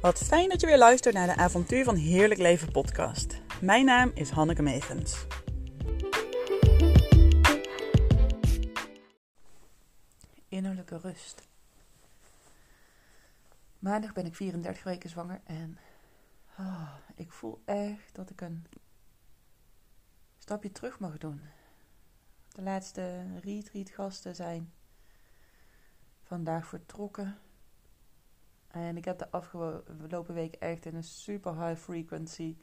Wat fijn dat je weer luistert naar de Avontuur van Heerlijk Leven podcast. Mijn naam is Hanneke Megens. Innerlijke rust. Maandag ben ik 34 weken zwanger en oh, ik voel echt dat ik een stapje terug mag doen. De laatste retreat gasten zijn vandaag vertrokken. En ik heb de afgelopen week echt in een super high frequency,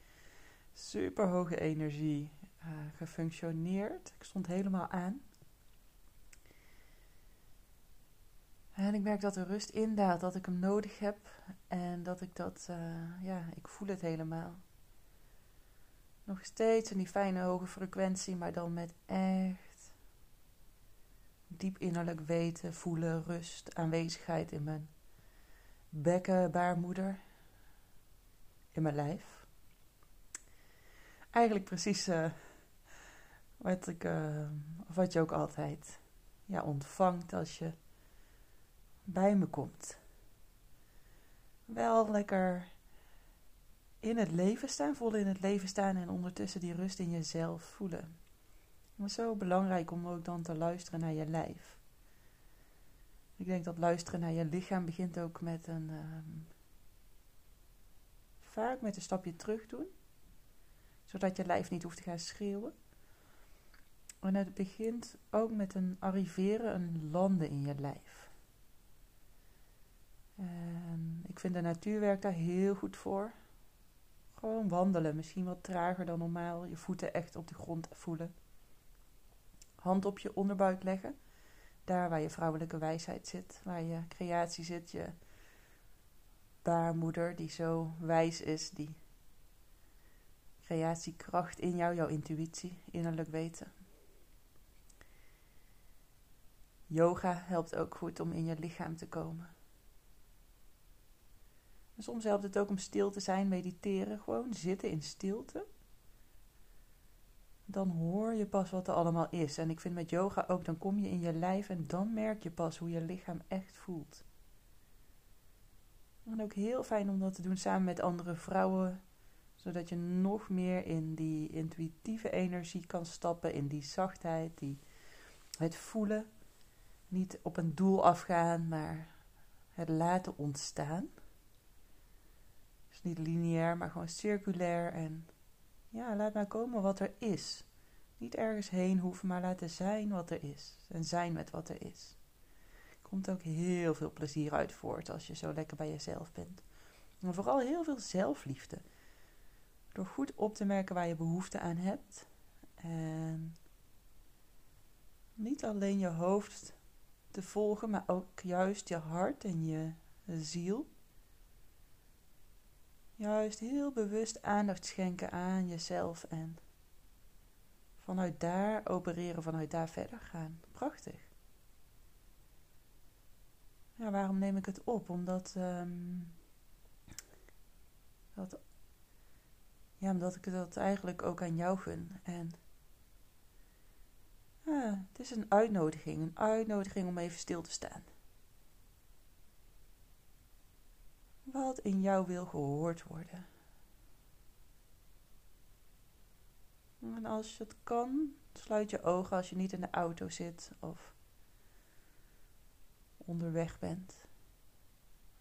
super hoge energie uh, gefunctioneerd. Ik stond helemaal aan. En ik merk dat er rust indaalt, dat ik hem nodig heb en dat ik dat, uh, ja, ik voel het helemaal. Nog steeds in die fijne hoge frequentie, maar dan met echt diep innerlijk weten, voelen, rust, aanwezigheid in mijn bekken, baarmoeder, in mijn lijf. Eigenlijk precies uh, wat, ik, uh, wat je ook altijd ja, ontvangt als je bij me komt. Wel lekker in het leven staan, vol in het leven staan en ondertussen die rust in jezelf voelen. Is zo belangrijk om ook dan te luisteren naar je lijf. Ik denk dat luisteren naar je lichaam begint ook met een. Um, vaak met een stapje terug doen, zodat je lijf niet hoeft te gaan schreeuwen. En het begint ook met een arriveren, een landen in je lijf. En ik vind de natuurwerk daar heel goed voor. Gewoon wandelen, misschien wat trager dan normaal. Je voeten echt op de grond voelen. Hand op je onderbuik leggen. Daar waar je vrouwelijke wijsheid zit, waar je creatie zit, je baarmoeder die zo wijs is, die creatiekracht in jou, jouw intuïtie, innerlijk weten. Yoga helpt ook goed om in je lichaam te komen. soms helpt het ook om stil te zijn, mediteren, gewoon zitten in stilte dan hoor je pas wat er allemaal is. En ik vind met yoga ook, dan kom je in je lijf en dan merk je pas hoe je lichaam echt voelt. En ook heel fijn om dat te doen samen met andere vrouwen, zodat je nog meer in die intuïtieve energie kan stappen, in die zachtheid, die, het voelen. Niet op een doel afgaan, maar het laten ontstaan. Dus niet lineair, maar gewoon circulair en ja, laat maar komen wat er is. Niet ergens heen hoeven, maar laten zijn wat er is. En zijn met wat er is. Komt ook heel veel plezier uit voort als je zo lekker bij jezelf bent. En vooral heel veel zelfliefde. Door goed op te merken waar je behoefte aan hebt. En niet alleen je hoofd te volgen, maar ook juist je hart en je ziel juist heel bewust aandacht schenken aan jezelf en vanuit daar opereren, vanuit daar verder gaan. Prachtig. Ja, waarom neem ik het op? Omdat, um, dat, ja, omdat ik dat eigenlijk ook aan jou gun. En het is een uitnodiging, een uitnodiging om even stil te staan. Wat in jou wil gehoord worden. En als het kan, sluit je ogen als je niet in de auto zit of onderweg bent.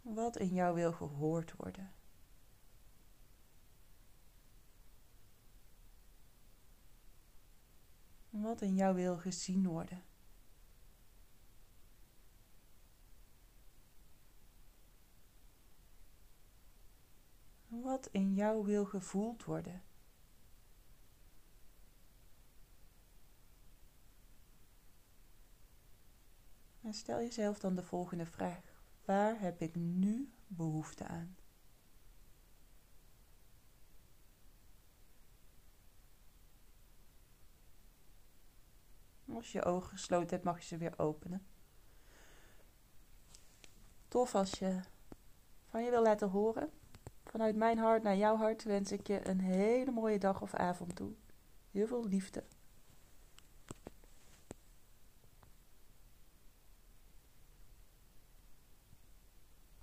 Wat in jou wil gehoord worden. Wat in jou wil gezien worden. In jou wil gevoeld worden. En stel jezelf dan de volgende vraag: waar heb ik nu behoefte aan? Als je je ogen gesloten hebt, mag je ze weer openen. Tof als je van je wil laten horen Vanuit mijn hart naar jouw hart wens ik je een hele mooie dag of avond toe. Heel veel liefde.